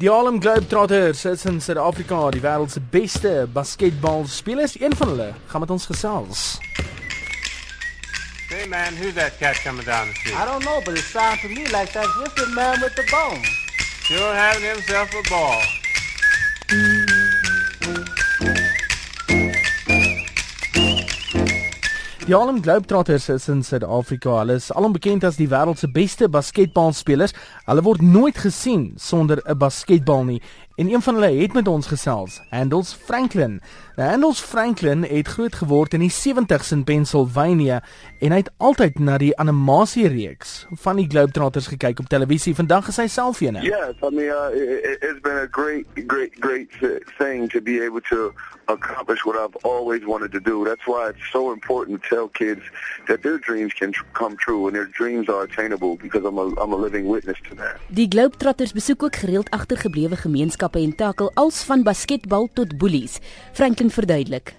Die Harlem Globetrotters is in Suid-Afrika die wêreld se beste basketbalspelers. Een van hulle gaan met ons gesels. Hey man, who's that cat coming down the street? I don't know, but it sounds to me like that's just the man with the bone. Sure having himself a ball. Die Harlem Globetrotters is in Suid-Afrika. Hulle is alom bekend as die wêreld se beste basketbalspelers. Hulle word nooit gesien sonder 'n basketbal nie. En een van hulle het met ons gesels, Handels Franklin. Nou Handels Franklin het groot geword in die 70s in Pennsylvania en hy het altyd na die animasiereeks van die Globetrotters gekyk op televisie. Vandag is hy self een. Yes, I mean uh, it, it's been a great great great thing to be able to accomplish what I've always wanted to do. That's why it's so important to tell kids that their dreams can come true and their dreams are attainable because I'm a I'm a living witness to that. Die Globetrotters besoek ook gereeld agtergeblewe gemeenskappe en takel als van basketbal tot boelies. Franklin verduidelik.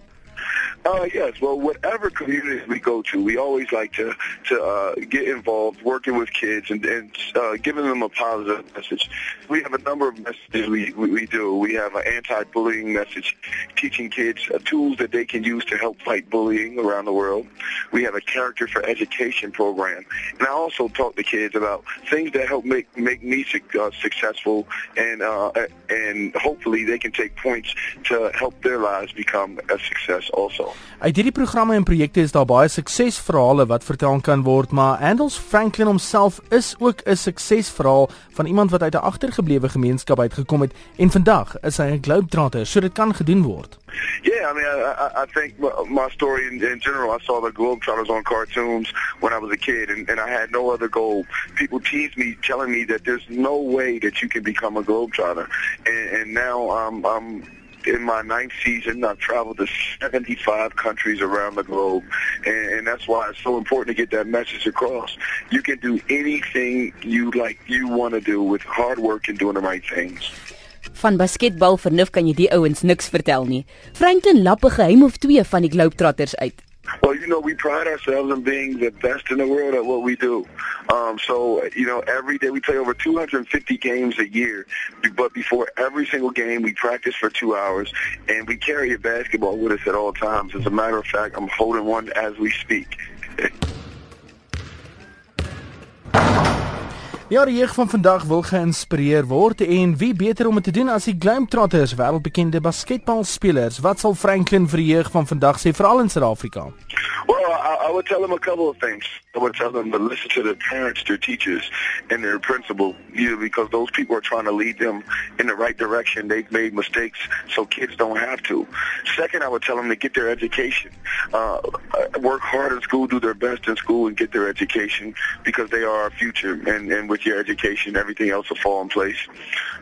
Uh, yes. Well, whatever communities we go to, we always like to to uh, get involved, working with kids and, and uh, giving them a positive message. We have a number of messages we, we, we do. We have an anti-bullying message, teaching kids uh, tools that they can use to help fight bullying around the world. We have a character for education program, and I also talk to kids about things that help make make me uh, successful, and uh, and hopefully they can take points to help their lives become a success also. Uit hierdie programme en projekte is daar baie suksesverhale wat vertel kan word, maar Handels Franklin homself is ook 'n suksesverhaal van iemand wat uit 'n agtergeblewe gemeenskap uitgekom het en vandag is hy 'n globetrotter, so dit kan gedoen word. Yeah, I mean, I, I, think my story in, in general, I saw the Globetrotters on cartoons when I was a kid, and, and I had no other goal. People teased me, telling me that there's no way that you can become a Globetrotter, and, and now um, I'm in my ninth season, I've traveled to 75 countries around the globe, and, and that's why it's so important to get that message across. You can do anything you like, you want to do with hard work and doing the right things. Van basketbal vernuf kan jy die ouens niks vertel nie. Franklin lap 'n geheim of twee van die Globetrotters uit. Well, you know, we pride ourselves in being the best in the world at what we do. Um, so, you know, every day we play over 250 games a year. But before every single game, we practice for two hours, and we carry a basketball with us at all times. As a matter of fact, I'm holding one as we speak. Ja, die jeug van vandag wil geïnspireer word en wie beter om dit te doen as die Globetrotters, wêreldbekende basketbalspelers. Wat sal Franklin vir die jeug van vandag sê veral in Suid-Afrika? I, I would tell them a couple of things. I would tell them to listen to their parents, their teachers, and their principal, you know, because those people are trying to lead them in the right direction. They've made mistakes, so kids don't have to. Second, I would tell them to get their education. Uh, work hard in school, do their best in school, and get their education because they are our future. And, and with with your education, everything else will fall in place.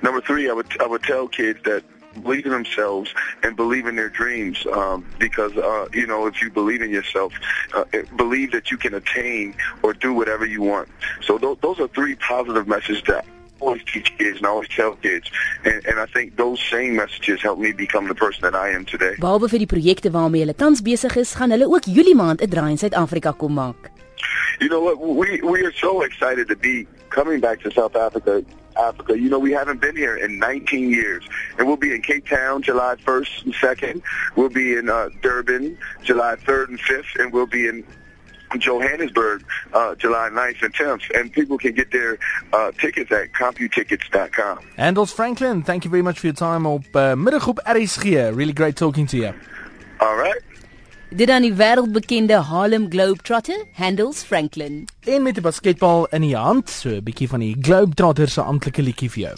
Number three, I would I would tell kids that believe in themselves and believe in their dreams um, because uh, you know if you believe in yourself uh, believe that you can attain or do whatever you want so th- those are three positive messages that I always teach kids and I always tell kids and, and I think those same messages help me become the person that I am today. Behalwe vir die projekte waarmee hulle tans besig is, gaan hulle ook Julie maand 'n draai in Suid-Afrika kom maak. You know what? We we are so excited to be coming back to South Africa. Africa. You know, we haven't been here in 19 years, and we'll be in Cape Town July 1st and 2nd. We'll be in uh, Durban July 3rd and 5th, and we'll be in Johannesburg uh, July 9th and 10th, and people can get their uh, tickets at CompuTickets.com. Andels Franklin, thank you very much for your time op uh, RSG. Really great talking to you. All right. Dit dan die wêreldbekende Harlem Globetrotter, Handles Franklin. En met die basketbal in die hand, so 'n bietjie van die Globetrotter se amptelike liedjie vir jou.